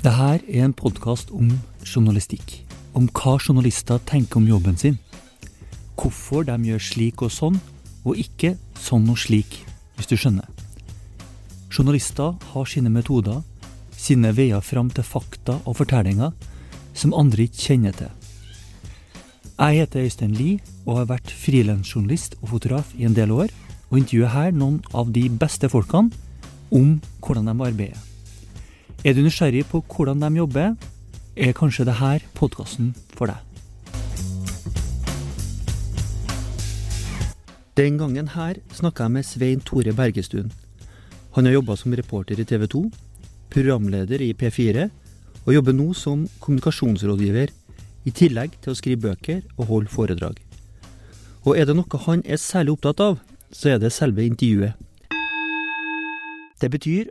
Det her er en podkast om journalistikk. Om hva journalister tenker om jobben sin. Hvorfor de gjør slik og sånn, og ikke sånn og slik, hvis du skjønner. Journalister har sine metoder, sine veier fram til fakta og fortellinger som andre ikke kjenner til. Jeg heter Øystein Lie og har vært frilansjournalist og fotograf i en del år, og intervjuer her noen av de beste folkene om hvordan de arbeider. Er du nysgjerrig på hvordan de jobber, er kanskje dette podkasten for deg. Den gangen her snakka jeg med Svein Tore Bergestuen. Han har jobba som reporter i TV 2, programleder i P4, og jobber nå som kommunikasjonsrådgiver, i tillegg til å skrive bøker og holde foredrag. Og er det noe han er særlig opptatt av, så er det selve intervjuet. Det betyr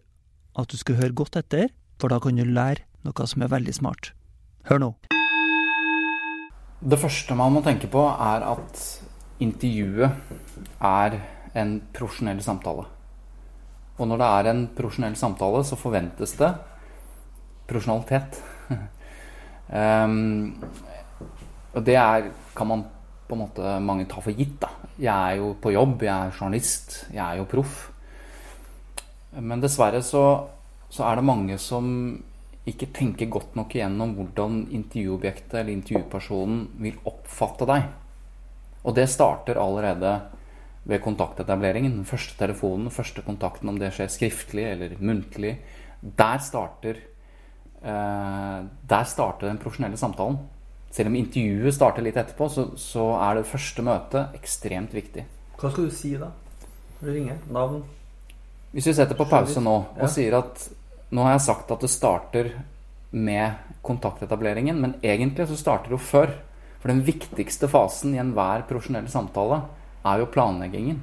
at du skal høre godt etter, for da kan du lære noe som er veldig smart. Hør nå. Det første man må tenke på, er at intervjuet er en profesjonell samtale. Og når det er en profesjonell samtale, så forventes det profesjonalitet. um, og det er, kan man på en måte mange ta for gitt. da. Jeg er jo på jobb, jeg er journalist, jeg er jo proff. Men dessverre så, så er det mange som ikke tenker godt nok igjennom hvordan intervjuobjektet eller intervjupersonen vil oppfatte deg. Og det starter allerede ved kontaktetableringen. Den første telefonen, den første kontakten, om det skjer skriftlig eller muntlig. Der starter, eh, der starter den profesjonelle samtalen. Selv om intervjuet starter litt etterpå, så, så, er det første møtet ekstremt viktig. Hva skal du si da? Når du ringer? Navn? Hvis vi setter på pause nå og sier at nå har jeg sagt at det starter med kontaktetableringen, men egentlig så starter det jo før. For den viktigste fasen i enhver profesjonell samtale er jo planleggingen.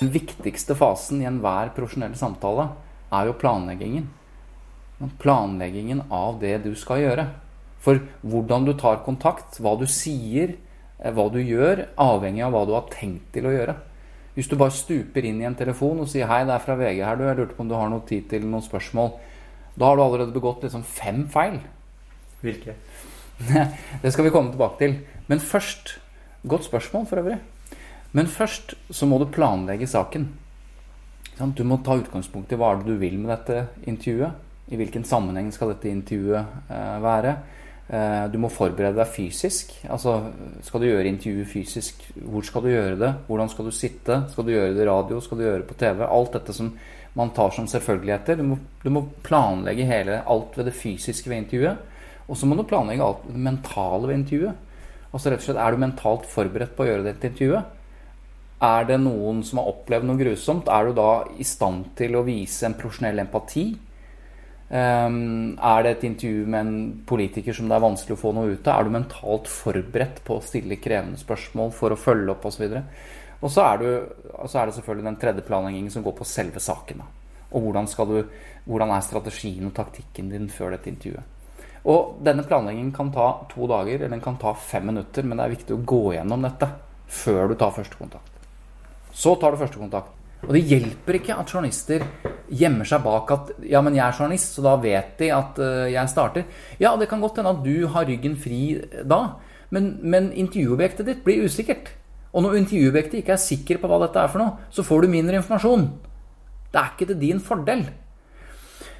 Den viktigste fasen i enhver profesjonell samtale er jo planleggingen planleggingen av det du skal gjøre. For hvordan du tar kontakt, hva du sier, eh, hva du gjør, avhengig av hva du har tenkt til å gjøre. Hvis du bare stuper inn i en telefon og sier 'Hei, det er fra VG her, du. Jeg lurte på om du har noe tid til noen spørsmål', da har du allerede begått liksom fem feil. Hvilke? det skal vi komme tilbake til. Men først Godt spørsmål, for øvrig. Men først så må du planlegge saken. Du må ta utgangspunkt i hva er det du vil med dette intervjuet. I hvilken sammenheng skal dette intervjuet eh, være? Eh, du må forberede deg fysisk. Altså, skal du gjøre intervjuet fysisk, hvor skal du gjøre det? Hvordan skal du sitte? Skal du gjøre det i radio? Skal du gjøre det på TV? Alt dette som man tar som selvfølgeligheter. Du må, du må planlegge hele, alt ved det fysiske ved intervjuet. Og så må du planlegge alt det mentale ved intervjuet. Altså rett og slett, Er du mentalt forberedt på å gjøre dette intervjuet? Er det noen som har opplevd noe grusomt? Er du da i stand til å vise en profesjonell empati? Um, er det et intervju med en politiker som det er vanskelig å få noe ut av? Er du mentalt forberedt på å stille krevende spørsmål for å følge opp osv.? Og så er, du, så er det selvfølgelig den tredje planleggingen som går på selve saken. Og hvordan, du, hvordan, er strategien og taktikken din før dette intervjuet? Og denne planleggingen kan ta to dager, eller den kan ta fem minutter, men det er viktig å gå gjennom dette før du tar første kontakt. Så tar du første kontakt. Og det hjelper ikke at journalister gjemmer seg bak at ja, men jeg er journalist, så da vet de at uh, jeg starter. Ja, det kan godt hende at du har ryggen fri da, men, men intervjuobjektet ditt blir usikkert. Og når intervjuobjektet ikke er sikker på hva dette er for noe, så får du mindre informasjon. Det er ikke til din fordel.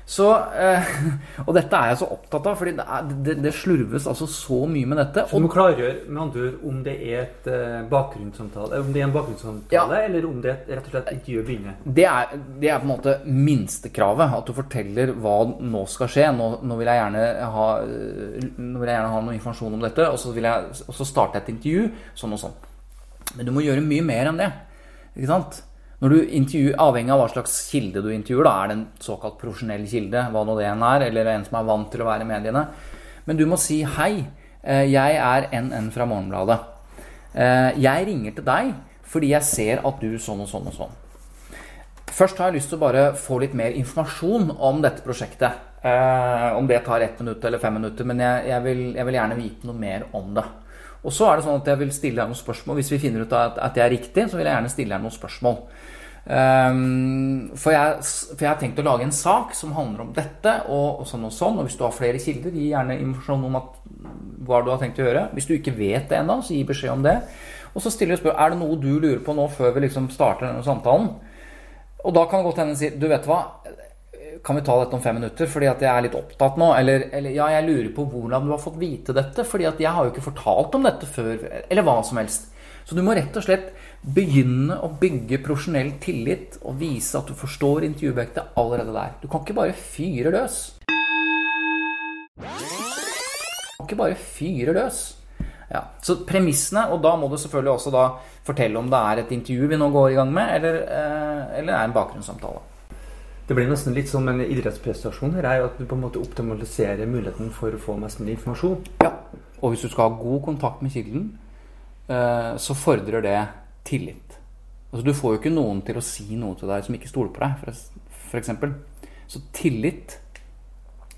Så, eh, og dette er jeg så opptatt av, fordi det, er, det, det, slurves altså så mye med dette. Så du må klargjøre med andre ord om det er et eh, bakgrunnssamtale, om det er en bakgrunnssamtale, ja. eller om det er rett og slett intervjuet begynner? Det er, det er på en måte minstekravet. At du forteller hva nå skal skje. Nå, nå, vil, jeg ha, nå vil jeg gjerne ha noe informasjon om dette, og så, vil jeg, og så starte et intervju, sånn og sånn. Men du må gjøre mye mer enn det. Ikke sant? Når du intervjuer, Avhengig av hva slags kilde du intervjuer, da er det en såkalt profesjonell kilde, hva nå det enn er, eller en som er vant til å være i mediene. Men du må si 'Hei, eh, jeg er NN fra Morgenbladet'. Eh, jeg ringer til deg fordi jeg ser at du sånn og sånn og sånn. Først har jeg lyst til å bare få litt mer informasjon om dette prosjektet. Eh, om det tar ett minutt eller fem minutter, men jeg, jeg, vil, jeg vil gjerne vite noe mer om det. Og så er det sånn at jeg vil stille deg noen spørsmål. Hvis vi finner ut at, at det er riktig, så vil jeg gjerne stille deg noen spørsmål. Um, for, jeg, for, jeg, har tenkt å lage en sak som handler om dette og, og, sånn og sånn. Og hvis du har flere kilder, gi gjerne informasjon om at, hva du har tenkt å gjøre. Hvis du ikke vet det ennå, så gi beskjed om det. Og så stiller du spørsmål er det noe du lurer på nå før vi liksom starter denne samtalen. Og da kan det godt hende si du vet hva, kan vi ta dette om fem minutter fordi at jeg er litt opptatt nå? Eller, eller, ja, jeg lurer på hvordan du har fått vite dette, fordi at jeg har jo ikke fortalt om dette før. Eller hva som helst. Så du må rett og slett begynne å bygge profesjonell tillit og vise at du forstår intervjuobjektet allerede der. Du kan ikke bare fyre løs. Du kan ikke bare fyre løs. Ja, så premissene, og da må du selvfølgelig også da fortelle om det er et intervju vi nå går i gang med, eller, eh, eller er en bakgrunnssamtale. Det blir nesten litt som en idrettsprestasjon her, er jo at du på en måte optimaliserer muligheten for å få mest mulig informasjon. Ja, og hvis du skal ha god kontakt med kilden, så fordrer det tillit. Altså, du får jo ikke noen til å si noe til deg som ikke stoler på deg, f.eks. Så tillit,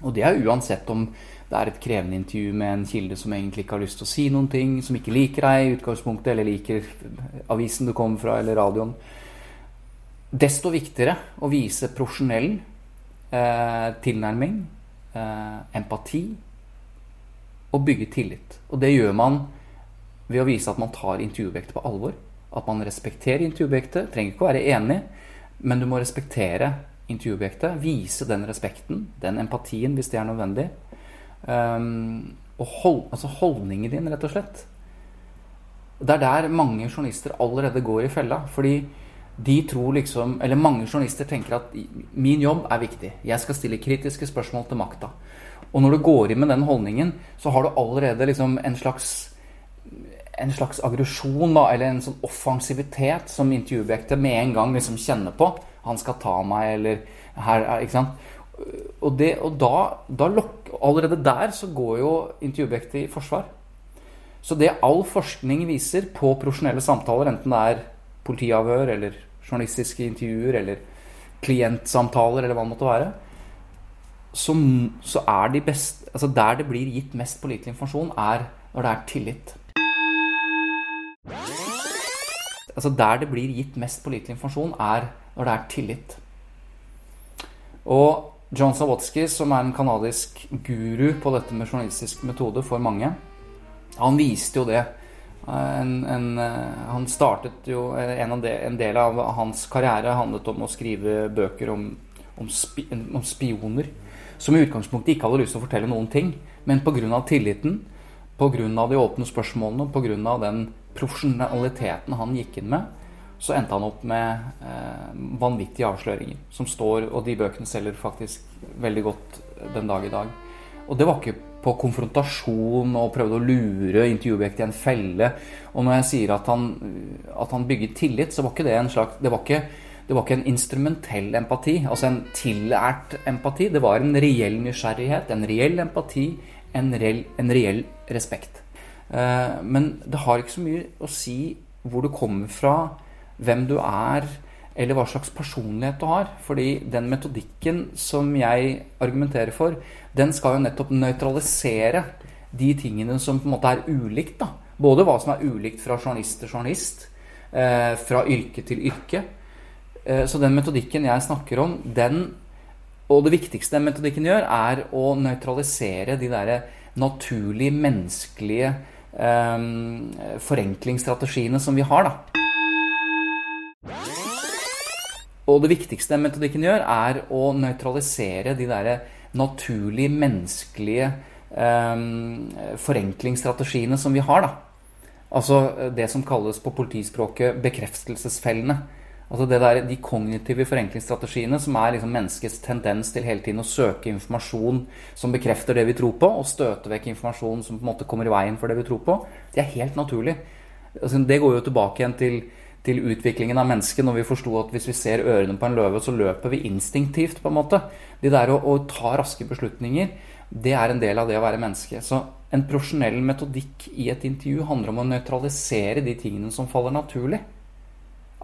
og det er uansett om det er et krevende intervju med en kilde som egentlig ikke har lyst til å si noen ting, som ikke liker deg i utgangspunktet, eller liker avisen du kommer fra, eller radioen Desto viktigere å vise profesjonell eh, tilnærming, eh, empati og bygge tillit. Og det gjør man ved å vise at man tar intervjuobjektet på alvor. At man respekterer intervjuobjektet. Trenger ikke å være enig, men du må respektere intervjuobjektet. Vise den respekten, den empatien, hvis det er nødvendig. Um, og hold, altså holdningen din, rett og slett. Det er der mange journalister allerede går i fella. Fordi de tror liksom Eller mange journalister tenker at min jobb er viktig. Jeg skal stille kritiske spørsmål til makta. Og når du går inn med den holdningen, så har du allerede liksom en slags en slags aggresjon, eller en sånn offensivitet som intervjuobjektet med en gang liksom kjenner på. Han skal ta meg, eller her Ikke sant? Og, det, og da, da lok, Allerede der så går jo intervjuobjektet i forsvar. Så det all forskning viser på profesjonelle samtaler, enten det er politiavhør eller journalistiske intervjuer eller klientsamtaler eller hva det måtte være, så, så er de best Altså der det blir gitt mest pålitelig informasjon, er når det er tillit. Altså der det blir gitt mest pålitelig informasjon, er når det er tillit. Og John Sawatsky, som er en kanadisk guru på dette med journalistisk metode for mange, han viste jo det en, en, eh, han startet jo eh, en, de, en, del av hans karriere handlet om å skrive bøker om, om, spi, om, spioner. Som i utgangspunktet ikke hadde lyst til å fortelle noen ting. Men pga. tilliten, pga. de åpne spørsmålene, pga. den profesjonaliteten han gikk inn med, så endte han opp med eh, vanvittige avsløringer. Som står, og de bøkene selger faktisk veldig godt den dag i dag. Og det var ikke på konfrontasjon og prøvde å lure intervjuobjektet i en felle. Og når jeg sier at han, at han bygget tillit, så var ikke det en slags det var ikke, det var ikke en instrumentell empati, altså en tillært empati. Det var en reell nysgjerrighet, en reell empati, en reell, en reell respekt. Eh, men det har ikke så mye å si hvor du kommer fra, hvem du er, eller hva slags personlighet du har. Fordi den metodikken som jeg argumenterer for, den skal jo nettopp nøytralisere de tingene som på en måte er ulikt. da. Både hva som er ulikt fra journalist til journalist, eh, fra yrke til yrke. Eh, så den metodikken jeg snakker om, den Og det viktigste den metodikken gjør, er å nøytralisere de derre naturlige, menneskelige forenklingsstrategiene som vi har, da. Og det viktigste metodikken gjør, er å nøytralisere de derre naturlige, menneskelige eh, forenklingsstrategiene som vi har. da. Altså eh, det som kalles på politispråket bekreftelsesfellene. Altså det der, De kognitive forenklingsstrategiene som er liksom menneskets tendens til hele tiden å søke informasjon som bekrefter det vi tror på, og støte vekk informasjon som på en måte kommer i veien for det vi tror på, det er helt naturlig. Altså, det går jo tilbake igjen til til utviklingen av mennesket når vi forsto at hvis vi ser ørene på en løve, så løper vi instinktivt, på en måte. Det der å, å, ta raske beslutninger, det er en del av det å være menneske. Så en profesjonell metodikk i et intervju handler om å nøytralisere de tingene som faller naturlig.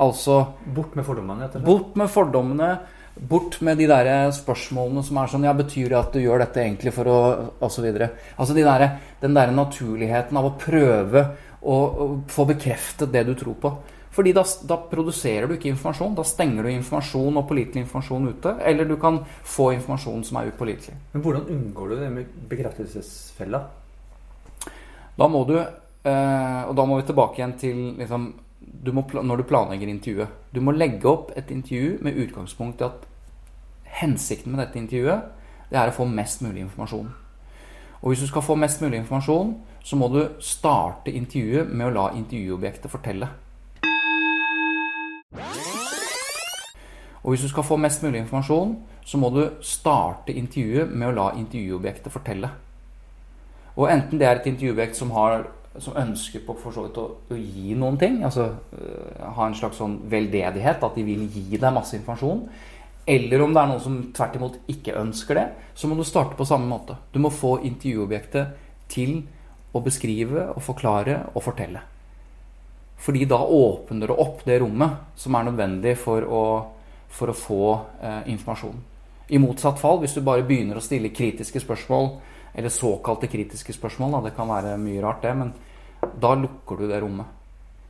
Altså Bort med fordommene, rett Bort med fordommene. Bort med de der spørsmålene som er sånn Ja, betyr det at du gjør dette egentlig for å Og så videre. Altså de der, den derre naturligheten av å prøve å, å få bekreftet det du tror på. Fordi da, da, produserer du ikke informasjon. Da stenger du informasjon og pålitelig informasjon ute. Eller du kan få informasjon som er upålitelig. Men hvordan unngår du det med bekreftelsesfella? Da må du eh, Og da må vi tilbake igjen til liksom, du Når du planlegger intervjuet. Du må legge opp et intervju med utgangspunkt i at hensikten med dette intervjuet det er å få mest mulig informasjon. Og hvis du skal få mest mulig informasjon, så må du starte intervjuet med å la intervjuobjektet fortelle. Og hvis du skal få mest mulig informasjon, så må du starte intervjuet med å la intervjuobjektet fortelle. Og enten det er et intervjuobjekt som, har, som ønsker på for så vidt å, å, gi noen ting, altså uh, ha en slags sånn veldedighet, at de vil gi deg masse informasjon, eller om det er noen som tvert imot ikke ønsker det, så må du starte på samme måte. Du må få intervjuobjektet til å beskrive og forklare og fortelle. Fordi da åpner det opp det rommet som er nødvendig for å for å få eh, informasjon. I motsatt fall, hvis du bare begynner å stille kritiske spørsmål, eller såkalte kritiske spørsmål, da, det kan være mye rart, det, men da lukker du det rommet.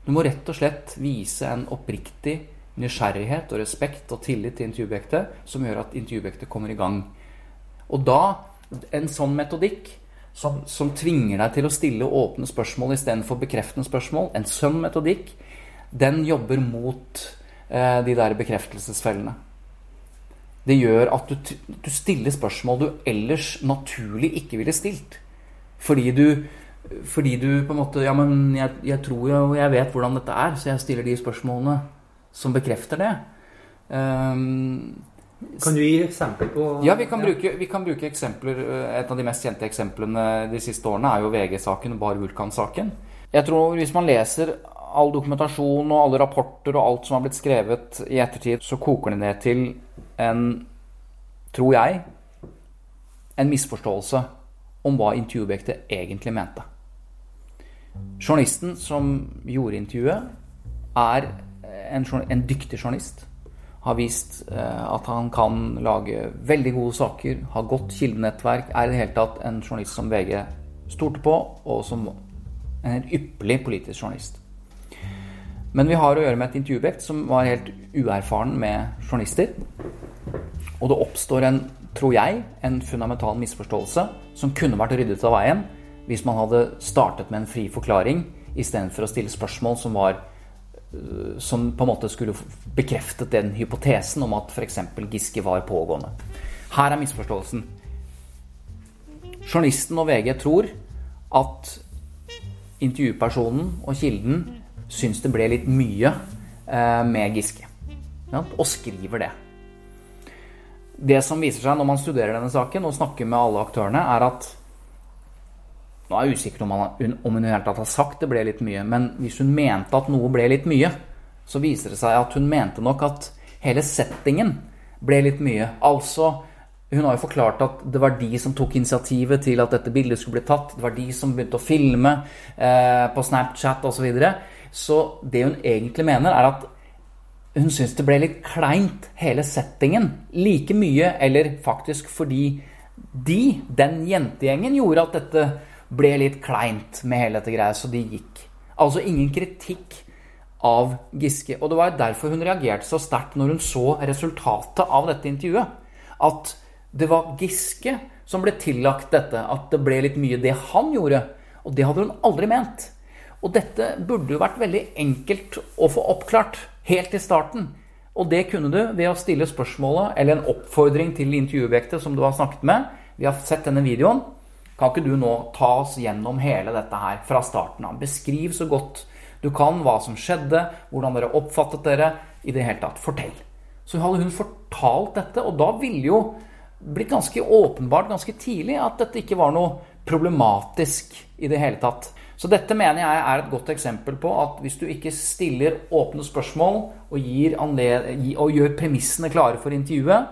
Du må rett og slett vise en oppriktig nysgjerrighet og respekt og tillit til intervjuobjektet som gjør at intervjuobjektet kommer i gang. Og da, en sånn metodikk som, som tvinger deg til å stille åpne spørsmål istedenfor bekreftende spørsmål, en sånn metodikk, den jobber mot Eh, de der bekreftelsesfellene. Det gjør at du, du, stiller spørsmål du ellers naturlig ikke ville stilt. Fordi du, fordi du på en måte Ja, men jeg, jeg tror jo jeg vet hvordan dette er, så jeg stiller de spørsmålene som bekrefter det. Um, kan du gi eksempler på Ja, vi kan, ja. Bruke, vi kan, Bruke, eksempler. Et av de mest kjente eksemplene de siste årene er jo VG-saken og Bar Vulkan-saken. Jeg tror Hvis man leser all dokumentasjon og alle rapporter og alt som har blitt skrevet i ettertid, så koker det ned til en, tror jeg, en misforståelse om hva intervjuobjektet egentlig mente. Journalisten som gjorde intervjuet, er en, en dyktig journalist. Har vist eh, at han kan lage veldig gode saker, har godt kildenettverk. Er i det hele tatt en journalist som VG stolte på, og som en ypperlig politisk journalist. Men vi har å gjøre med et intervjuobjekt som var helt uerfaren med journalister. Og det oppstår en, tror jeg, en fundamental misforståelse som kunne vært ryddet av veien hvis man hadde startet med en fri forklaring istedenfor å stille spørsmål som var øh, som på en måte skulle bekreftet den hypotesen om at f.eks. Giske var pågående. Her er misforståelsen. Journalisten og VG tror at intervjupersonen og kilden syns det ble litt mye eh, med Giske. Og skriver det. Det som viser seg når man studerer denne saken og snakker med alle aktørene, er at Nå er jeg usikker om, om hun i har sagt det ble litt mye, men hvis hun mente at noe ble litt mye, så viser det seg at hun mente nok at hele settingen ble litt mye. Altså hun har jo forklart at det var de som tok initiativet til at dette bildet skulle bli tatt. Det var de som begynte å filme eh, på Snapchat osv. Så, det hun egentlig mener, er at hun syns det ble litt kleint, hele settingen. Like mye, eller faktisk fordi de, den jentegjengen, gjorde at dette ble litt kleint med hele dette greia, så de gikk. Altså ingen kritikk av Giske. Og det var derfor hun reagerte så sterkt når hun så resultatet av dette intervjuet. At det var Giske som ble tillagt dette, at det ble litt mye det han gjorde. Og det hadde hun aldri ment. Og dette burde jo vært veldig enkelt å få oppklart helt i starten. Og det kunne du ved å stille spørsmålet eller en oppfordring til intervjuobjektet som du har snakket med. Vi har sett denne videoen. Kan ikke du nå ta oss gjennom hele dette her fra starten av? Beskriv så godt du kan hva som skjedde, hvordan dere oppfattet dere. I det hele tatt. Fortell. Så hadde hun fortalt dette, og da ville jo blitt ganske åpenbart ganske tidlig at dette ikke var noe problematisk i det hele tatt. Så dette mener jeg er et godt eksempel på at hvis du ikke stiller åpne spørsmål og, og gjør premissene klare for intervjuet,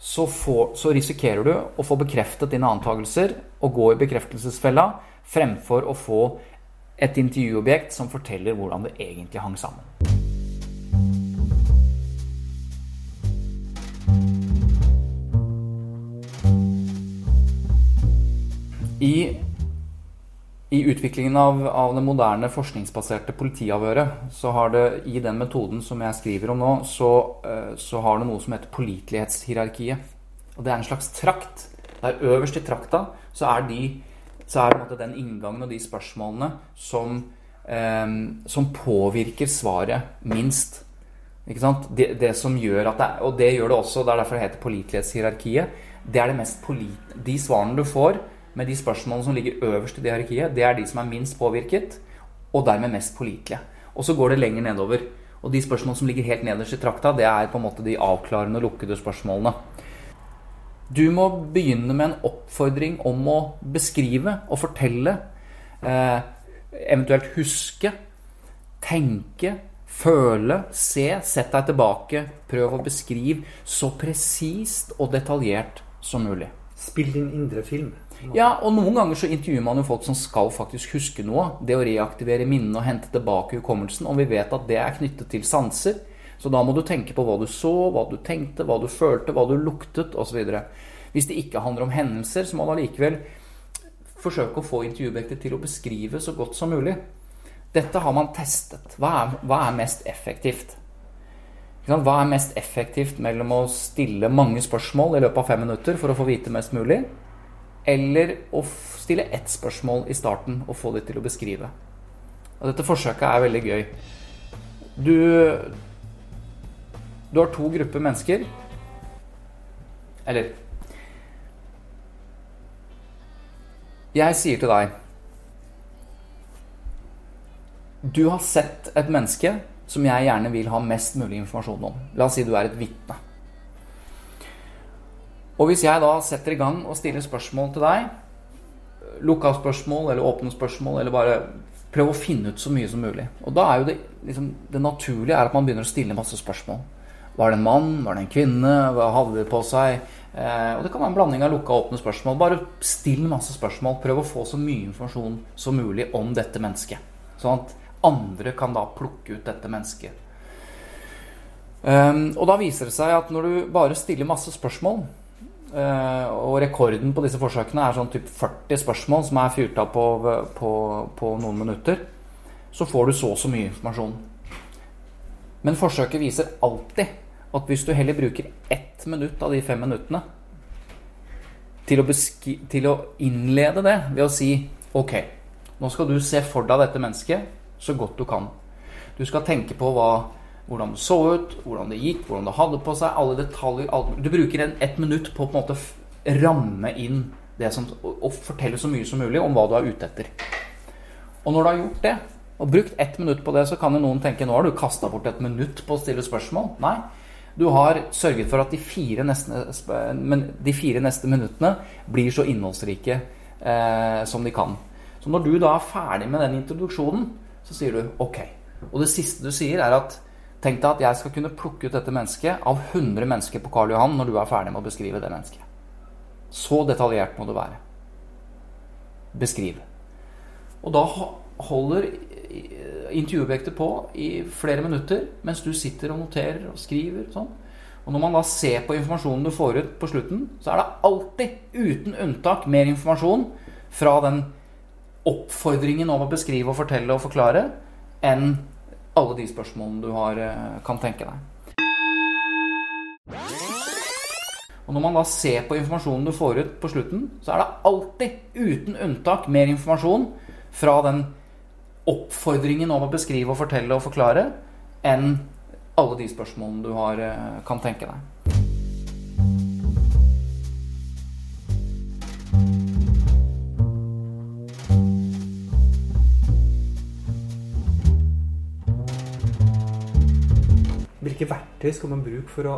så, får, så, risikerer du å få bekreftet dine antakelser og gå i bekreftelsesfella fremfor å få et intervjuobjekt som forteller hvordan det egentlig hang sammen. I I utviklingen av, av, det moderne forskningsbaserte politiavhøret, så har det i den metoden som jeg skriver om nå, så, eh, så har det noe som heter pålitelighetshierarkiet. Og det er en slags trakt. Der øverst i trakta så er, de, så er den inngangen og de spørsmålene som, eh, som påvirker svaret minst. Ikke sant? Det, det, som gjør at det, Og det gjør det også, det er derfor det heter pålitelighetshierarkiet. Det er det mest polit... De svarene du får, med de spørsmålene som ligger øverst i det hierarkiet, det er de som er minst påvirket, og dermed mest pålitelige. Og så går det lenger nedover. Og de spørsmålene som ligger helt nederst i trakta, det er på en måte de avklarende og lukkede spørsmålene. Du må begynne med en oppfordring om å beskrive og fortelle, eh, eventuelt huske, tenke, føle, se, sett deg tilbake, prøv å beskrive så presist og detaljert som mulig. Spill din indre film. Ja, og noen ganger så intervjuer man jo folk som skal faktisk huske noe. Det å reaktivere minnene og hente tilbake hukommelsen. Og vi vet at det er knyttet til sanser. Så da må du tenke på hva du så, hva du tenkte, hva du følte, hva du luktet osv. Hvis det ikke handler om hendelser, så må du allikevel forsøke å få intervjuobjektet til å beskrive så godt som mulig. Dette har man testet. Hva er, hva er mest effektivt? Hva er mest effektivt mellom å stille mange spørsmål i løpet av fem minutter for å få vite mest mulig, eller å stille ett spørsmål i starten og få det til å beskrive. Og dette forsøket er veldig gøy. Du, du har to grupper mennesker. Eller Jeg sier til deg Du har sett et menneske som jeg gjerne vil ha mest mulig informasjon om. La oss si du er et vitne. Og hvis jeg da setter i gang og stiller spørsmål til deg, lukka spørsmål eller åpne spørsmål, eller bare prøv å finne ut så mye som mulig Og da er jo det, liksom, det naturlige er at man begynner å stille masse spørsmål. Var det en mann? Var det en kvinne? Hva hadde de på seg? Eh, og det kan være en blanding av lukka og åpne spørsmål. Bare still masse spørsmål. Prøv å få så mye informasjon som mulig om dette mennesket. Sånn at andre kan da plukke ut dette mennesket. Um, og da viser det seg at når du bare stiller masse spørsmål, og rekorden på disse forsøkene er sånn typ 40 spørsmål som er fyrt av på, på, på, noen minutter. Så får du så og så mye informasjon. Men forsøket viser alltid at hvis du heller bruker ett minutt av de fem minuttene til å, til å innlede det ved å si Ok, nå skal du se for deg dette mennesket så godt du kan. Du skal tenke på hva hvordan det så ut, hvordan det gikk, hvordan det hadde på seg, alle detaljer. Alt. Du bruker en, ett minutt på å på en måte ramme inn det som, og fortelle så mye som mulig om hva du er ute etter. Og når du har gjort det, og brukt ett minutt på det, så kan jo noen tenke nå har du kasta bort et minutt på å stille spørsmål. Nei. Du har sørget for at de fire neste, de fire neste minuttene blir så innholdsrike eh, som de kan. Så når du da er ferdig med den introduksjonen, så sier du ok. Og det siste du sier, er at Tenk deg at jeg skal kunne plukke ut dette mennesket av 100 mennesker på Karl Johan når du er ferdig med å beskrive det mennesket. Så detaljert må du være. Beskriv. Og da holder intervjuobjektet på i flere minutter mens du sitter og noterer og skriver. Og sånn. Og når man da ser på informasjonen du får ut på slutten, så er det alltid, uten unntak, mer informasjon fra den oppfordringen om å beskrive og fortelle og forklare enn alle de spørsmålene du har, eh, kan tenke deg. Og når man da ser på informasjonen du får ut på slutten, så er det alltid, uten unntak, mer informasjon fra den oppfordringen om å beskrive og fortelle og forklare enn alle de spørsmålene du har, eh, kan tenke deg. Hvilke verktøy skal man bruke for å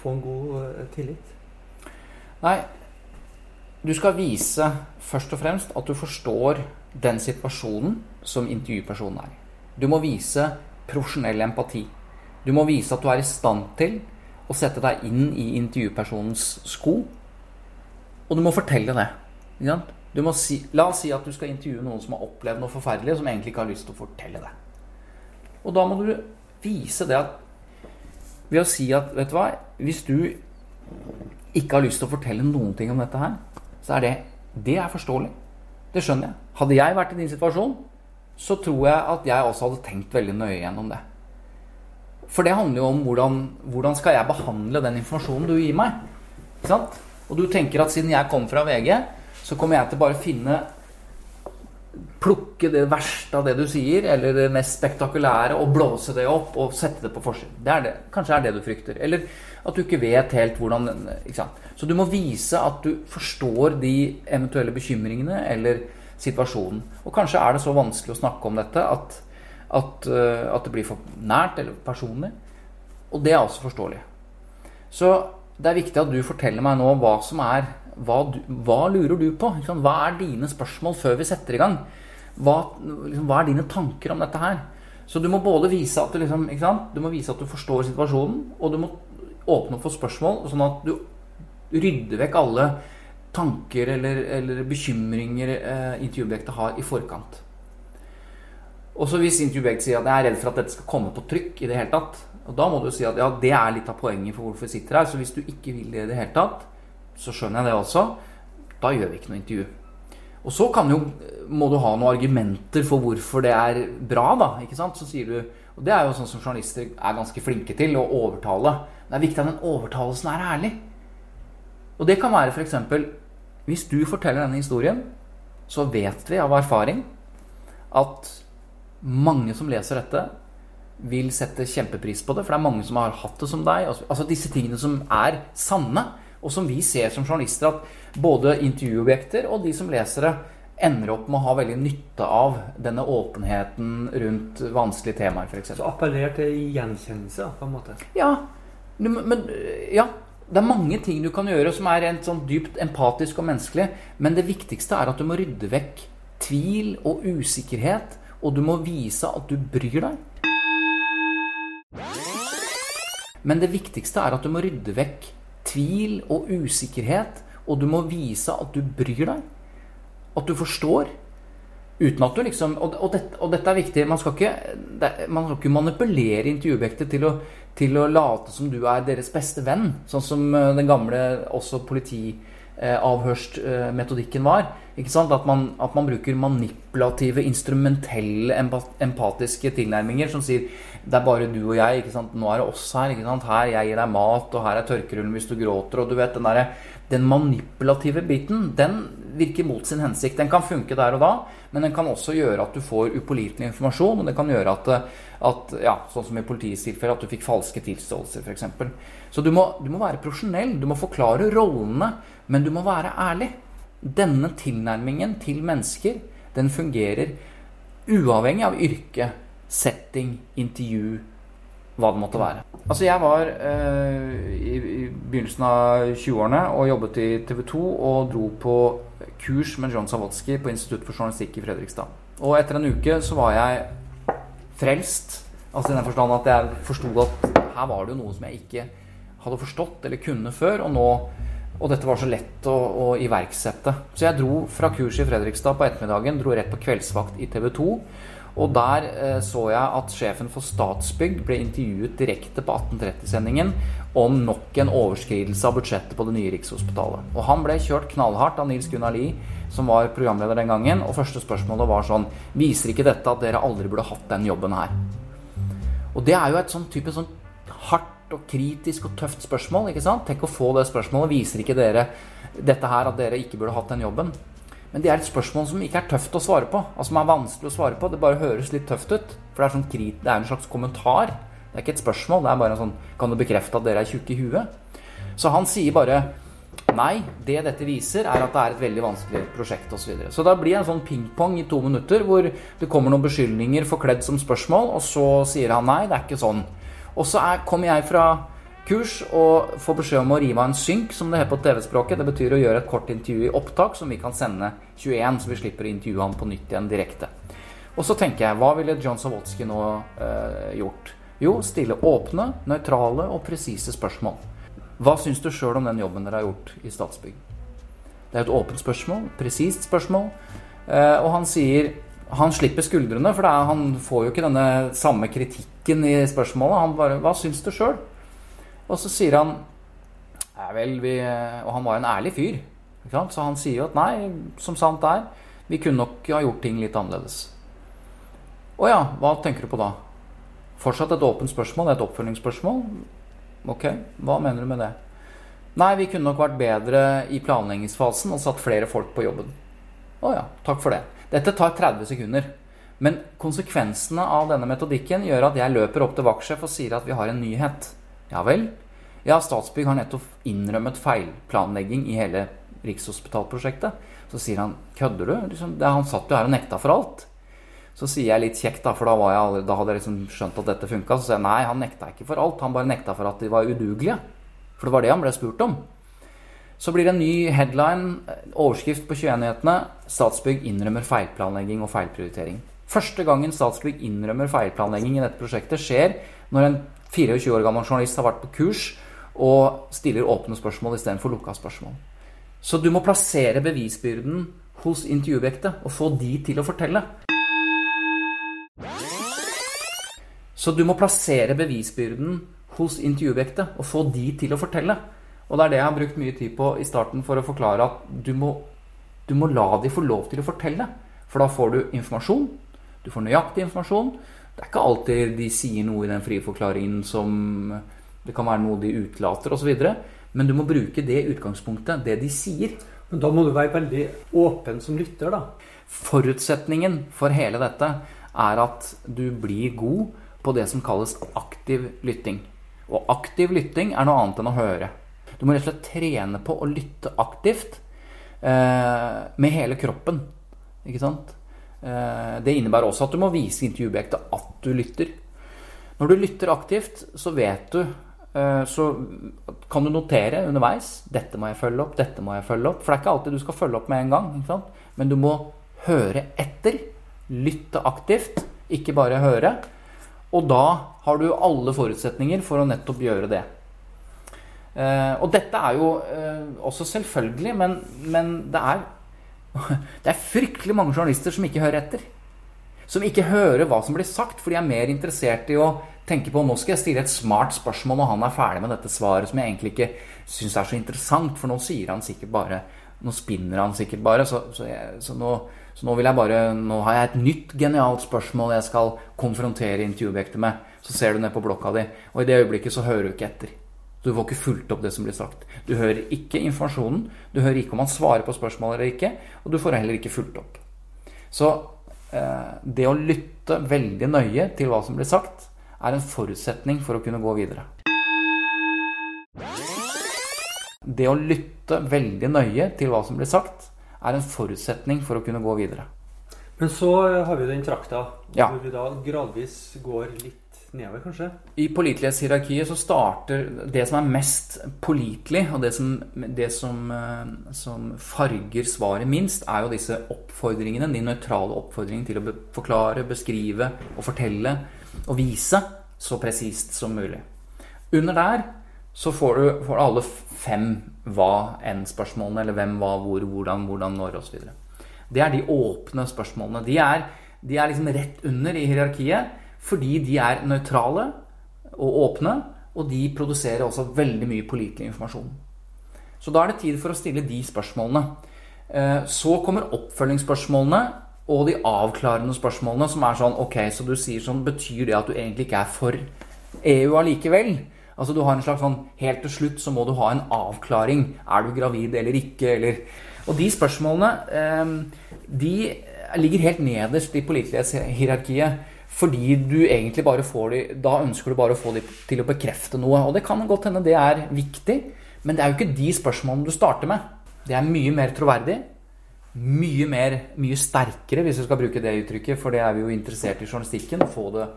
få en god uh, tillit? Nei, du skal vise først og fremst at du forstår den situasjonen som intervjupersonen er. Du må vise profesjonell empati. Du må vise at du er i stand til å sette deg inn i intervjupersonens sko. Og du må fortelle det. Si, la oss si at du skal intervjue noen som har opplevd noe forferdelig, som egentlig ikke har lyst til å fortelle det. Og da må du vise det at Ved å si at Vet du hva? Hvis du ikke har lyst til å fortelle noen ting om dette her, så er det Det er forståelig. Det skjønner jeg. Hadde jeg vært i din situasjon, så tror jeg at jeg også hadde tenkt veldig nøye gjennom det. For det handler jo om hvordan, hvordan skal jeg behandle den informasjonen du gir meg. Ikke sant? Og du tenker at siden jeg kom fra VG, så kommer jeg til bare finne Plukke det verste av det du sier, eller det mest spektakulære, og blåse det opp og sette det på forsiden. Det er det. Kanskje er det du frykter. Eller at du ikke vet helt hvordan ikke? Så du må vise at du forstår de eventuelle bekymringene eller situasjonen. Og kanskje er det så vanskelig å snakke om dette at, at, uh, at det blir for nært eller personlig. Og det er også forståelig. Så det er viktig at du forteller meg nå hva som er Hva, du, hva lurer du på? Hva er dine spørsmål før vi setter i gang? Hva, liksom, hva er dine tanker om dette her? Så du må både vise at du, liksom, du må vise at du forstår situasjonen, og du må åpne opp for spørsmål, sånn at du rydder vekk alle tanker eller, eller bekymringer eh, intervjuobjektet har i forkant. Og så hvis intervjuobjektet sier at jeg er redd for at dette skal komme på trykk i det hele tatt, og da må du si at ja, det er litt av poenget for hvorfor vi sitter her. Så hvis du ikke vil det i det hele tatt, så skjønner jeg det også. Da gjør vi ikke noe intervju. Og så jo, må du ha noen argumenter for hvorfor det er bra, da. ikke sant? Så sier du, Og det er jo sånn som journalister er ganske flinke til, å overtale. Det er viktig at den overtalelsen er ærlig. Og det kan være f.eks. Hvis du forteller denne historien, så vet vi av erfaring at mange som leser dette, vil sette kjempepris på det. For det er mange som har hatt det som deg. Altså, altså disse tingene som er sanne, og som vi ser som journalister at både intervjuobjekter og de som leser det, ender opp med å ha veldig nytte av denne åpenheten rundt vanskelige temaer, f.eks. Så appellerer til gjenkjennelse, på en måte? Ja. Men, ja. Det er mange ting du kan gjøre som er rent sånn dypt empatisk og menneskelig. Men det viktigste er at du må rydde vekk tvil og usikkerhet. Og du må vise at du bryr deg. Men det viktigste er at du må rydde vekk tvil og usikkerhet, og du må vise at du bryr deg. At du forstår. Uten at du liksom Og, og, dette, og dette, er viktig. Man skal ikke, det, man skal ikke manipulere intervjuobjektet til, til, å late som du er deres beste venn. Sånn som eh, den gamle også politiavhørsmetodikken var. Ikke sant? At man, at man bruker manipulative, instrumentelle, empatiske tilnærminger som sier det er bare du og jeg. ikke sant? Nå er det oss her. ikke sant? Her jeg gir deg mat, og her er tørkerullen hvis du gråter. og du vet, Den, der, den manipulative biten den virker mot sin hensikt. Den kan funke der og da, men den kan også gjøre at du får upålitelig informasjon. Og det kan gjøre at, at ja, sånn som i politiets tilfelle, at du fikk falske tilståelser f.eks. Så du må, du må være profesjonell. Du må forklare rollene, men du må være ærlig. Denne tilnærmingen til mennesker, den fungerer uavhengig av yrke setting, intervju, hva det måtte være. Altså, jeg var eh, i, i, begynnelsen av 20-årene og jobbet i TV 2 og dro på kurs med John Savotsky på Institutt for journalistikk i Fredrikstad. Og etter en uke så var jeg frelst. Altså i den forstand at jeg forsto at her var det jo noe som jeg ikke hadde forstått eller kunne før, og nå og dette var så lett å, å, iverksette. Så jeg dro fra kurset i Fredrikstad på ettermiddagen, dro rett på kveldsvakt i TV 2 og der eh, så jeg at sjefen for Statsbygg ble intervjuet direkte på 1830-sendingen om nok en overskridelse av budsjettet på det nye Rikshospitalet. Og han ble kjørt knallhardt av Nils Gunnar Lie, som var programleder den gangen. Og første spørsmålet var sånn Viser ikke dette at dere aldri burde hatt den jobben her? Og det er jo et sånn type sånn hardt og kritisk og tøft spørsmål. ikke sant? Tenk å få det spørsmålet. Viser ikke dere dette her at dere ikke burde hatt den jobben? Men det er et spørsmål som ikke er tøft å svare på. Altså som er vanskelig å svare på. Det bare høres litt tøft ut. For det er, sånn, det er en slags kommentar. Det er ikke et spørsmål. Det er bare en sånn Kan du bekrefte at dere er tjukke i huet? Så han sier bare Nei, det dette viser, er at det er et veldig vanskelig prosjekt osv. Så, videre. så da blir det en sånn pingpong i to minutter hvor det kommer noen beskyldninger forkledd som spørsmål, og så sier han nei, det er ikke sånn. Og så er, kommer jeg fra kurs og får beskjed om å rive av en synk, som det heter på TV-språket. Det betyr å gjøre et kort intervju i opptak som vi kan sende 21, så vi slipper å intervjue han på nytt igjen direkte. Og så tenker jeg, hva ville John Savotsky nå eh, gjort? Jo, stille åpne, nøytrale og presise spørsmål. Hva syns du sjøl om den jobben dere har gjort i Statsbygg? Det er et åpent spørsmål, presist spørsmål. Eh, og han sier Han slipper skuldrene, for er, han får jo ikke denne samme kritikken i spørsmålet. Han bare Hva syns du sjøl? Og så sier han vel, vi, Og han var en ærlig fyr. Så han sier jo at nei, som sant er, vi kunne nok ha gjort ting litt annerledes. Å ja, hva tenker du på da? Fortsatt et åpent spørsmål, et oppfølgingsspørsmål. Ok, hva mener du med det? Nei, vi kunne nok vært bedre i planleggingsfasen og satt flere folk på jobben. Å ja, takk for det. Dette tar 30 sekunder. Men konsekvensene av denne metodikken gjør at jeg løper opp til vaktsjef og sier at vi har en nyhet. Ja vel? Ja, Statsbygg har nettopp innrømmet feilplanlegging i hele Rikshospitalprosjektet. Så sier han kødder du? Liksom, han satt jo her og nekta for alt. Så sier jeg litt kjekt, da, for da, jeg, da hadde jeg liksom skjønt at dette funka. Så sier jeg nei, han nekta ikke for alt. Han bare nekta for at de var udugelige. For det var det han ble spurt om. Så blir det en ny headline, overskrift på 21-nyhetene. Statsbygg innrømmer feilplanlegging og feilprioritering. Første gangen Statsbygg innrømmer feilplanlegging i dette prosjektet, skjer når en 24 år gammel journalist har vært på kurs og stiller åpne spørsmål istedenfor lukka spørsmål. Så du må plassere bevisbyrden hos intervjuobjektet og få de til å fortelle. Så du må plassere bevisbyrden hos intervjuobjektet og få de til å fortelle. Og det er det jeg har brukt mye tid på i starten for å forklare at du må, du må la de få lov til å fortelle. For da får du informasjon. Du får nøyaktig informasjon. Det er ikke alltid de sier noe i den frie forklaringen som Det kan være noe de utelater osv. Men du må bruke det utgangspunktet, det de sier. Men da må du være veldig åpen som lytter, da. Forutsetningen for hele dette er at du blir god på det som kalles aktiv lytting. Og aktiv lytting er noe annet enn å høre. Du må rett og slett trene på å lytte aktivt eh, med hele kroppen. Ikke sant? Eh, det innebærer også at du må vise intervjuobjektet at du lytter. Når du lytter aktivt, så vet du Eh, så kan du notere underveis 'Dette må jeg følge opp. Dette må jeg følge opp.' For det er ikke alltid du skal følge opp med en gang. Men du må høre etter. Lytte aktivt, ikke bare høre. Og da har du alle forutsetninger for å nettopp gjøre det. Eh, og dette er jo også selvfølgelig, men, men det er det er fryktelig mange journalister som ikke hører etter. Som ikke hører hva som blir sagt, for de er mer interessert i å tenke på nå skal jeg stille et smart spørsmål når han er ferdig med dette svaret, som jeg egentlig ikke syns er så interessant, for nå sier han sikkert bare Nå spinner han sikkert bare, så, så, jeg, så, nå, så nå, vil jeg bare Nå har jeg et nytt genialt spørsmål jeg skal konfrontere intervjuobjektet med. Så ser du ned på blokka di, og i det øyeblikket så hører du ikke etter. Du får ikke fulgt opp det som blir sagt. Du hører ikke informasjonen. Du hører ikke om han svarer på spørsmålet eller ikke, og du får heller ikke fulgt opp. Så eh, det å lytte veldig nøye til hva som blir sagt, er en forutsetning for å kunne gå videre. Det å lytte veldig nøye til hva som blir sagt, er en forutsetning for å kunne gå videre. Men så har vi den trakta ja. hvor vi da gradvis går litt nedover, kanskje? I pålitelighetshierarkiet så starter det som er mest pålitelig, og det, som, det som, eh, som, farger svaret minst, er jo disse oppfordringene, de nøytrale oppfordringene til å forklare, beskrive og fortelle og vise så presist som mulig. Under der så får du, får alle fem hva-enn-spørsmålene, eller hvem, hva, hvor, hvordan, hvordan, når osv. Det er de åpne spørsmålene. De er, de er liksom rett under i hierarkiet fordi de er nøytrale og åpne, og de produserer også veldig mye pålitelig informasjon. Så da er det tid for å stille de spørsmålene. Eh, så kommer oppfølgingsspørsmålene, og de avklarende spørsmålene, som er sånn Ok, så du sier sånn Betyr det at du egentlig ikke er for EU allikevel? Altså du har en slags sånn Helt til slutt så må du ha en avklaring. Er du gravid eller ikke? Eller Og de spørsmålene, ehm, de ligger helt nederst i pålitelighetshierarkiet. Fordi du egentlig bare får de Da ønsker du bare å få de til å bekrefte noe. Og det kan godt hende det er viktig, men det er jo ikke de spørsmålene du starter med. Det er mye mer troverdig mye mer, mye sterkere, hvis vi skal bruke det uttrykket, for det er vi jo interessert i journalistikken. Få det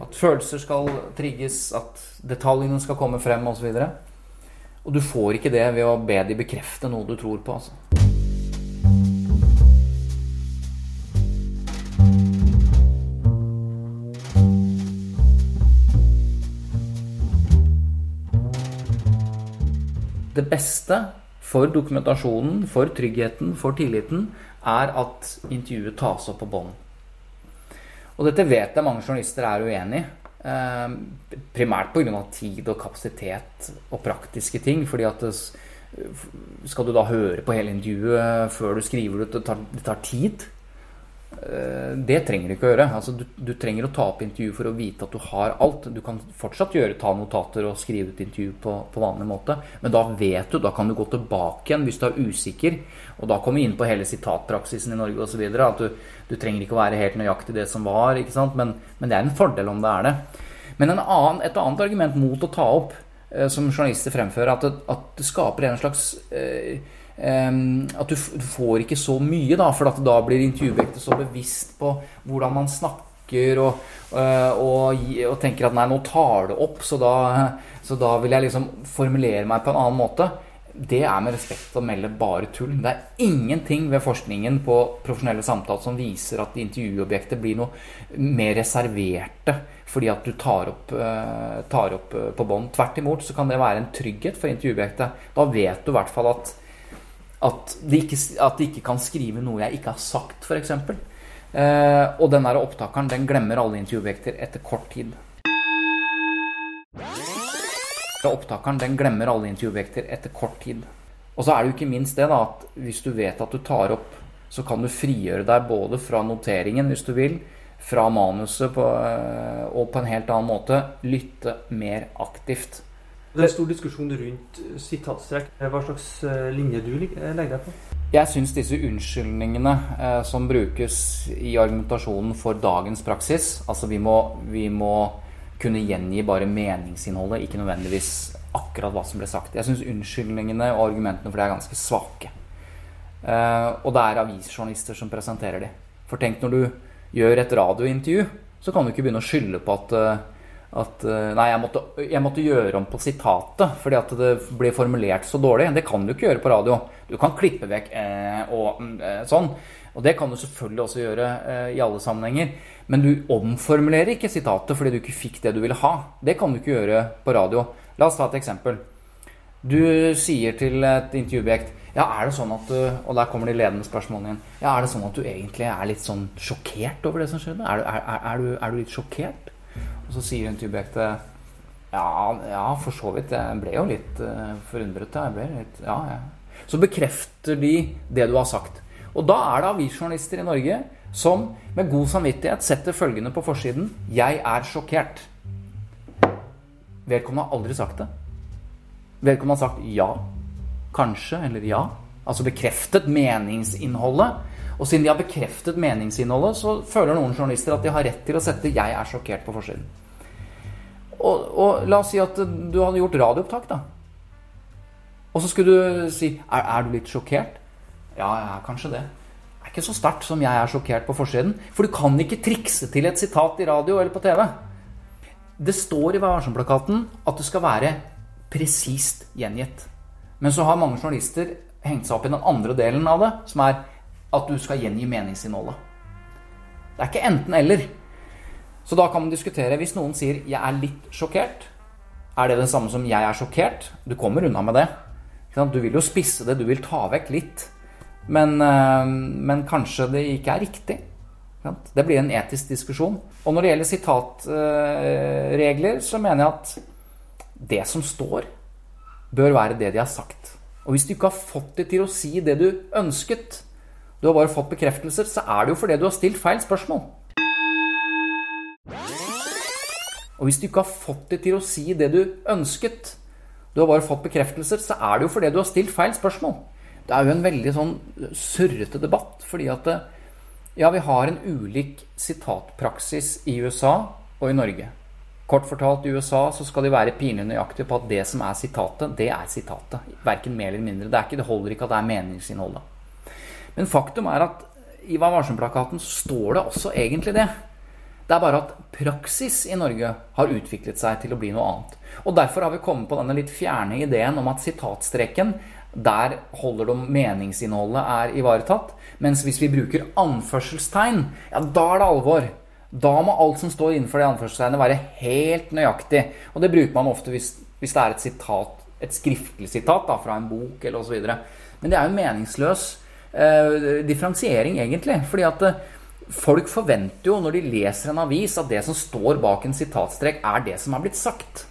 At følelser skal trigges, at detaljene skal komme frem osv. Og, og du får ikke det ved å be de bekrefte noe du tror på, altså. Det beste for dokumentasjonen, for tryggheten, for tilliten, er at intervjuet tas opp på bånd. Og dette vet jeg mange journalister er uenig i. Eh, primært pga. tid og kapasitet og praktiske ting. fordi at Skal du da høre på hele intervjuet før du skriver det? Det det tar tid. Eh, det trenger du ikke å gjøre. Altså, du, du, trenger å ta opp intervju for å vite at du har alt. Du kan fortsatt gjøre, ta notater og skrive ut intervju på, på, vanlig måte. Men da vet du, da kan du gå tilbake igjen hvis du er usikker. Og da kommer vi inn på hele sitatpraksisen i Norge osv. At du, du, trenger ikke å være helt nøyaktig det som var. Men, men, det er en fordel om det er det. Men annen, et annet argument mot å ta opp Eh, som journalister fremfører, at det, at det skaper en slags eh, At du, får ikke så mye, da, for da blir intervjuobjektet så bevisst på hvordan man snakker, og, eh, og, og, tenker at nei, nå tar det opp, så da, så da vil jeg liksom formulere meg på en annen måte det er med respekt å melde bare tull. Det er ingenting ved forskningen på profesjonelle samtaler som viser at intervjuobjektet blir noe mer reserverte fordi at du tar opp, uh, tar opp uh, på bånd. Tvert imot så kan det være en trygghet for intervjuobjektet. Da vet du i hvert fall at, at, de ikke, at de ikke kan skrive noe jeg ikke har sagt, f.eks. Uh, og den der opptakeren den glemmer alle intervjuobjekter etter kort tid. Opptakeren den glemmer alle intervjuobjekter etter kort tid. Og så er det jo ikke minst det da, at hvis du vet at du tar opp, så kan du frigjøre deg både fra noteringen, hvis du vil, fra manuset på, eh, og på en helt annen måte lytte mer aktivt. Det er stor diskusjon rundt sitatstrekk. Hva slags eh, linje du legger deg på? Jeg syns disse unnskyldningene eh, som brukes i argumentasjonen for dagens praksis Altså vi må, vi må kunne gjengi bare meningsinnholdet, ikke nødvendigvis akkurat hva som ble sagt. Jeg syns unnskyldningene og argumentene for det er ganske svake. Eh, og det er avisjournalister som presenterer de. For tenk når du gjør et radiointervju, så kan du ikke begynne å skylde på at, uh, at uh, Nei, jeg måtte, jeg måtte, gjøre om på sitatet fordi at det ble formulert så dårlig. Det kan du ikke gjøre på radio. Du kan klippe vekk og sånn. Og det kan du selvfølgelig også gjøre i alle sammenhenger. Men du omformulerer ikke sitatet fordi du ikke fikk det du ville ha. Det kan du ikke gjøre på radio. La oss ta et eksempel. Du sier til et intervjuobjekt Ja, er det sånn at du Og der kommer de ledende spørsmålene igjen. Ja, er det sånn at du egentlig er litt sånn sjokkert over det som skjedde? Er, er, er, er du, du, litt sjokkert? Så sier hun intervjuobjektet ja, ja, for så vidt. Jeg ble jo litt uh, forundret. Litt, ja, ja. Så bekrefter de det du har sagt. Og da er det avisjournalister i Norge som med god samvittighet setter følgende på forsiden 'Jeg er sjokkert'. Vedkommende har aldri sagt det. Vedkommende har sagt ja, kanskje eller ja. Altså bekreftet meningsinnholdet. Og siden de har bekreftet meningsinnholdet, så føler noen journalister at de har rett til å sette 'jeg er sjokkert' på forsiden. Og, og la oss si at du hadde gjort radioopptak, da. Og så skulle du si er, er du litt sjokkert?' Ja, jeg er kanskje det ikke så sterkt som jeg er sjokkert på forsiden. For du kan ikke trikse til et sitat i radio eller på TV. Det står i Vær varsom-plakaten at det skal være presist gjengitt. Men så har mange journalister hengt seg opp i den andre delen av det, som er at du skal gjengi meningsinnholdet. Det er ikke enten-eller. Så da kan man diskutere Hvis noen sier 'jeg er litt sjokkert', er det det samme som 'jeg er sjokkert'? Du kommer unna med det. Du vil jo spisse det, du vil ta vekk litt. Men, eh, men, kanskje det ikke er riktig. Det blir en etisk diskusjon. Og når det gjelder sitatregler, så mener jeg at det som står, bør være det de har sagt. Og hvis du ikke har fått det til å si det du ønsket, du har bare fått bekreftelser, så er det jo fordi du har stilt feil spørsmål. Og hvis du ikke har fått det til å si det du ønsket, du har bare fått bekreftelser, så er det jo fordi du har stilt feil spørsmål. Det er jo en veldig sånn surrete debatt, fordi at ja, vi har en ulik sitatpraksis i USA og i Norge. Kort fortalt, i USA så skal de være pinlig nøyaktige på at det som er sitatet, det er sitatet. Verken mer eller mindre. Det, ikke, det holder ikke at det er meningsinnholdet. Men faktum er at i Vær varsom-plakaten står det også egentlig det. Det er bare at praksis i Norge har utviklet seg til å bli noe annet. Og Derfor har vi kommet på denne litt fjerne ideen om at sitatstreken der holder det meningsinnholdet er ivaretatt. Mens hvis vi bruker anførselstegn, ja, da er det alvor. Da må alt som står innenfor det anførselstegnet, være helt nøyaktig. Og det bruker man ofte hvis, hvis det er et sitat, et skriftlig sitat da, fra en bok eller osv. Men det er jo en meningsløs eh, differensiering, egentlig. fordi at eh, Folk forventer jo når de leser en avis, at det som står bak en sitatstrek, er det som er blitt sagt.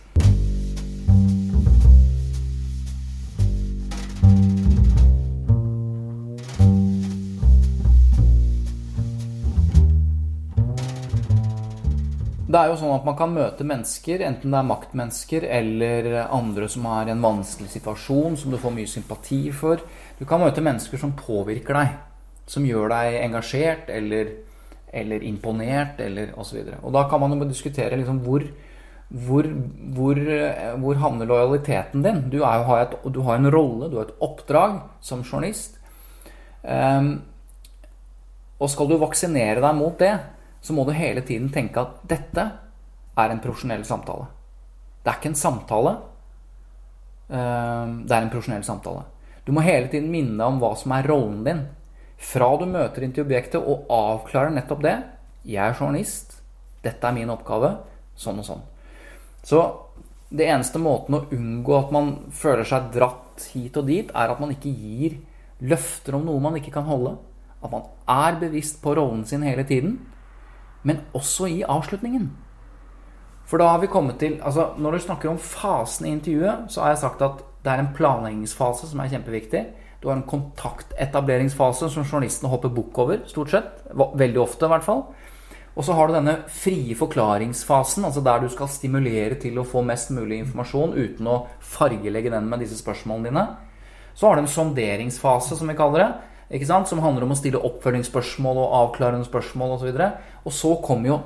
Det er jo sånn at Man kan møte mennesker, enten det er maktmennesker eller andre som har en vanskelig situasjon som du får mye sympati for. Du kan møte mennesker som påvirker deg. Som gjør deg engasjert eller, eller imponert eller osv. Og, da kan man jo diskutere liksom hvor, hvor, hvor, hvor, havner lojaliteten din? Du, er, har, et, du, har en rolle, du har et oppdrag som journalist. Um, og skal du vaksinere deg mot det, så må du hele tiden tenke at dette er en profesjonell samtale. Det er ikke en samtale. Ehm, det er en profesjonell samtale. Du må hele tiden minne deg om hva som er rollen din. Fra du møter inn til objektet og avklarer nettopp det. 'Jeg er journalist. Dette er min oppgave.' Sånn og sånn. Så det eneste måten å unngå at man føler seg dratt hit og dit, er at man ikke gir løfter om noe man ikke kan holde. At man er bevisst på rollen sin hele tiden men også i avslutningen. For da har vi kommet til altså Når du snakker om fasen i intervjuet, så har jeg sagt at det er en planleggingsfase som er kjempeviktig. Du har en kontaktetableringsfase som journalistene hopper bukk over, stort sett. Veldig ofte, i hvert fall. Og så har du denne frie forklaringsfasen, altså der du skal stimulere til å få mest mulig informasjon uten å fargelegge den med disse spørsmålene dine. Så har du en sonderingsfase, som vi kaller det ikke sant? som handler om å stille oppfølgingsspørsmål og avklarende spørsmål osv. Og, så og så kommer jo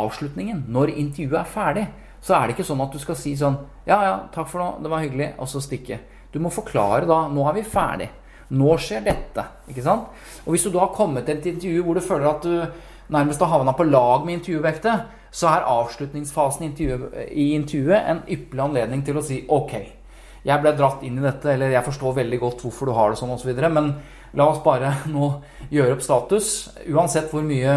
avslutningen. Når intervjuet er ferdig, så er det ikke sånn at du skal si sånn Ja, ja, takk for nå, det var hyggelig, og så stikke. Du må forklare da Nå er vi ferdig. Nå skjer dette. Ikke sant? Og hvis du da har kommet til et intervju hvor du føler at du nærmest har havna på lag med intervjuvektet, så er avslutningsfasen i intervjuet, i intervjuet en ypperlig anledning til å si ok, jeg ble dratt inn i dette, eller jeg forstår veldig godt hvorfor du har det sånn osv., men La oss bare nå gjøre opp status. Uansett hvor mye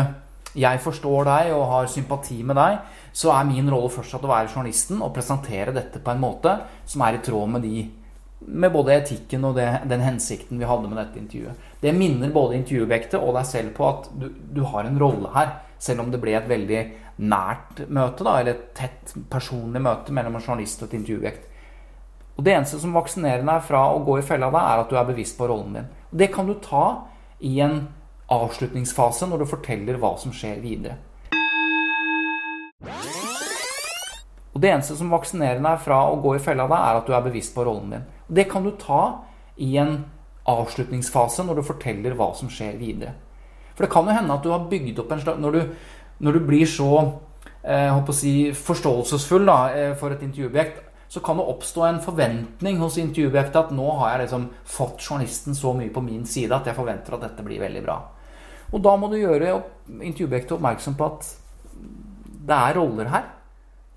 jeg forstår deg og har sympati med deg, så er min rolle fortsatt å være journalisten og presentere dette på en måte som er i tråd med, de, med både etikken og det, den hensikten vi hadde med dette intervjuet. Det minner både intervjuobjektet og deg selv på at du, du, har en rolle her. Selv om det ble et veldig nært møte, da, eller et tett personlig møte mellom en journalist og et intervjuobjekt. Og Det eneste som vaksinerer deg fra å gå i fella da, er at du er bevisst på rollen din. Og Det kan du ta i en avslutningsfase når du forteller hva som skjer videre. Og Det eneste som vaksinerer deg fra å gå i fella da, er at du er bevisst på rollen din. Det kan du ta i en avslutningsfase når du forteller hva som skjer videre. For det kan jo hende at du har bygd opp en slags Når du, når du blir så eh, si, forståelsesfull da, eh, for et intervjuobjekt så kan det oppstå en forventning hos intervjuobjektet at nå har jeg liksom fått journalisten så mye på min side at jeg forventer at dette blir veldig bra. Og da må du gjøre intervjuobjektet oppmerksom på at det er roller her.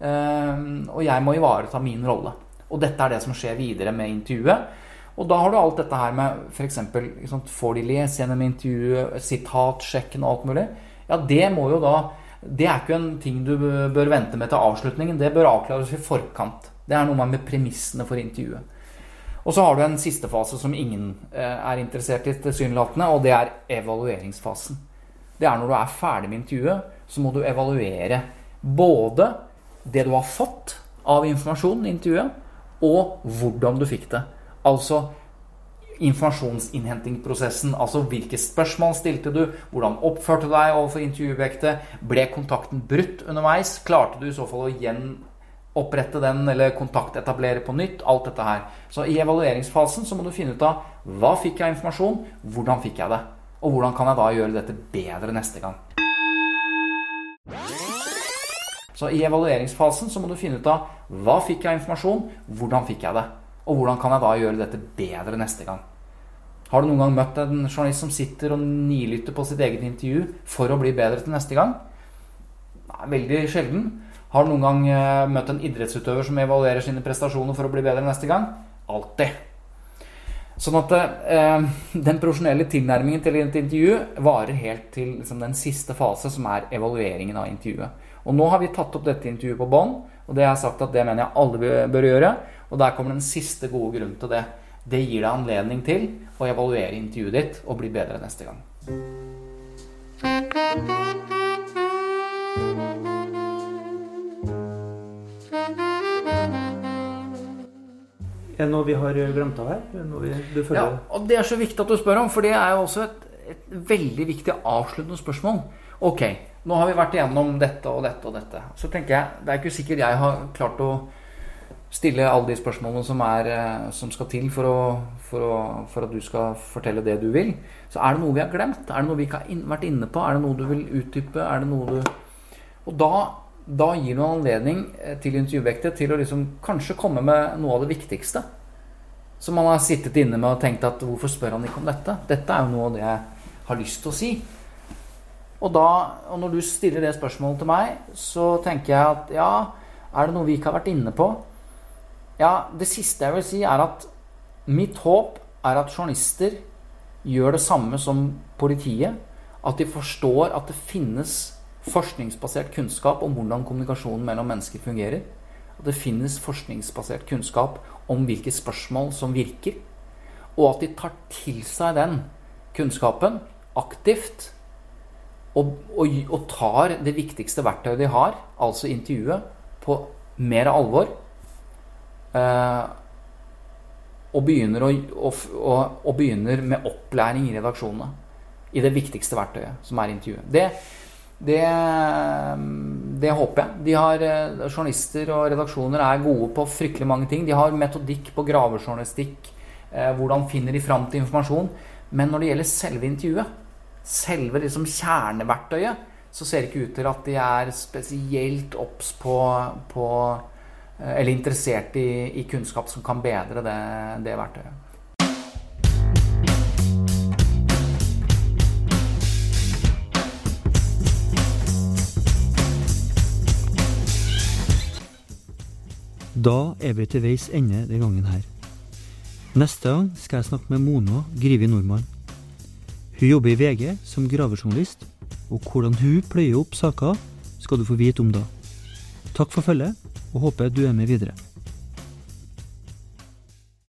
Ehm, og jeg må ivareta min rolle. Og dette er det som skjer videre med intervjuet. Og da har du alt dette her med f.eks. Får de lese gjennom intervjuet, sitatsjekken og alt mulig? Ja, det må jo da Det er ikke en ting du bør vente med til avslutningen. Det bør avklares i forkant. Det er noe med premissene for intervjuet. Og så har du en siste fase som ingen eh, er interessert i, tilsynelatende, og det er evalueringsfasen. Det er når du er ferdig med intervjuet, så må du evaluere både det du har fått av informasjon i intervjuet, og hvordan du fikk det. Altså informasjonsinnhentingprosessen. Altså hvilke spørsmål stilte du, hvordan oppførte du deg overfor intervjuobjektet, ble kontakten brutt underveis, klarte du i så fall å gjenopprette den eller kontaktetablere på nytt. Alt dette her. Så i evalueringsfasen så må du finne ut av hva fikk jeg informasjon, hvordan fikk jeg det? Og hvordan kan jeg da gjøre dette bedre neste gang? Så i evalueringsfasen så må du finne ut av hva fikk jeg informasjon, hvordan fikk jeg det? Og hvordan kan jeg da gjøre dette bedre neste gang? Har du noen gang møtt en journalist som sitter og nilytter på sitt eget intervju for å bli bedre til neste gang? Nei, veldig sjelden. Har du noen gang eh, møtt en idrettsutøver som evaluerer sine prestasjoner for å bli bedre neste gang? Alltid. Sånn at eh, den profesjonelle tilnærmingen til et intervju varer helt til liksom, den siste fase, som er evalueringen av intervjuet. Og nå har vi tatt opp dette intervjuet på bånd, og det har jeg sagt at det mener jeg alle bør gjøre. Og der kommer den siste gode grunnen til det. Det gir deg anledning til å evaluere intervjuet ditt og bli bedre neste gang. Er det noe vi har glemt av her? Ja, og Det er så viktig at du spør om, for det er jo også et, et veldig viktig avsluttende spørsmål. Ok, nå har vi vært igjennom dette og dette og dette. Så tenker jeg, det er ikke sikkert jeg har klart å stille alle de spørsmålene som, er, eh, som skal til for, å, for, å, for, at du skal fortelle det du vil. Så er det noe vi har glemt? Er det noe vi ikke har vært inne på? Er det noe du vil utdype? Er det noe du Og da, da gir du anledning eh, til intervjuobjektet til å liksom kanskje komme med noe av det viktigste. Som man har sittet inne med og tenkt at hvorfor spør han ikke om dette? Dette er jo noe av det jeg har lyst til å si. Og, da, og når du stiller det spørsmålet til meg, så tenker jeg at ja, er det noe vi ikke har vært inne på? Ja, det siste jeg vil si, er at mitt håp er at journalister gjør det samme som politiet. At de forstår at det finnes forskningsbasert kunnskap om hvordan kommunikasjonen mellom mennesker fungerer. At det finnes forskningsbasert kunnskap om hvilke spørsmål som virker. Og at de tar til seg den kunnskapen aktivt og, og, og, tar det viktigste verktøyet de har, altså intervjuet, på mer alvor. Eh, og, begynner å, og, begynner med opplæring i redaksjonene. I det viktigste verktøyet, som er intervjuet. Det, det, det håper jeg. De har, eh, journalister og redaksjoner er gode på fryktelig mange ting. De har metodikk på gravejournalistikk. Eh, hvordan finner de fram til informasjon? Men når det gjelder selve intervjuet, selve liksom kjerneverktøyet, så ser det ikke ut til at de er spesielt obs på, på, eh, Eller interessert i, i, kunnskap som kan bedre det, det verktøyet. Da er vi til veis ende den gangen her. Neste gang skal jeg snakke med Mona Grivi Nordmann. Hun jobber i VG som gravejournalist, og hvordan hun pløyer opp saker, skal du få vite om da. Takk for følget, og håper du er med videre.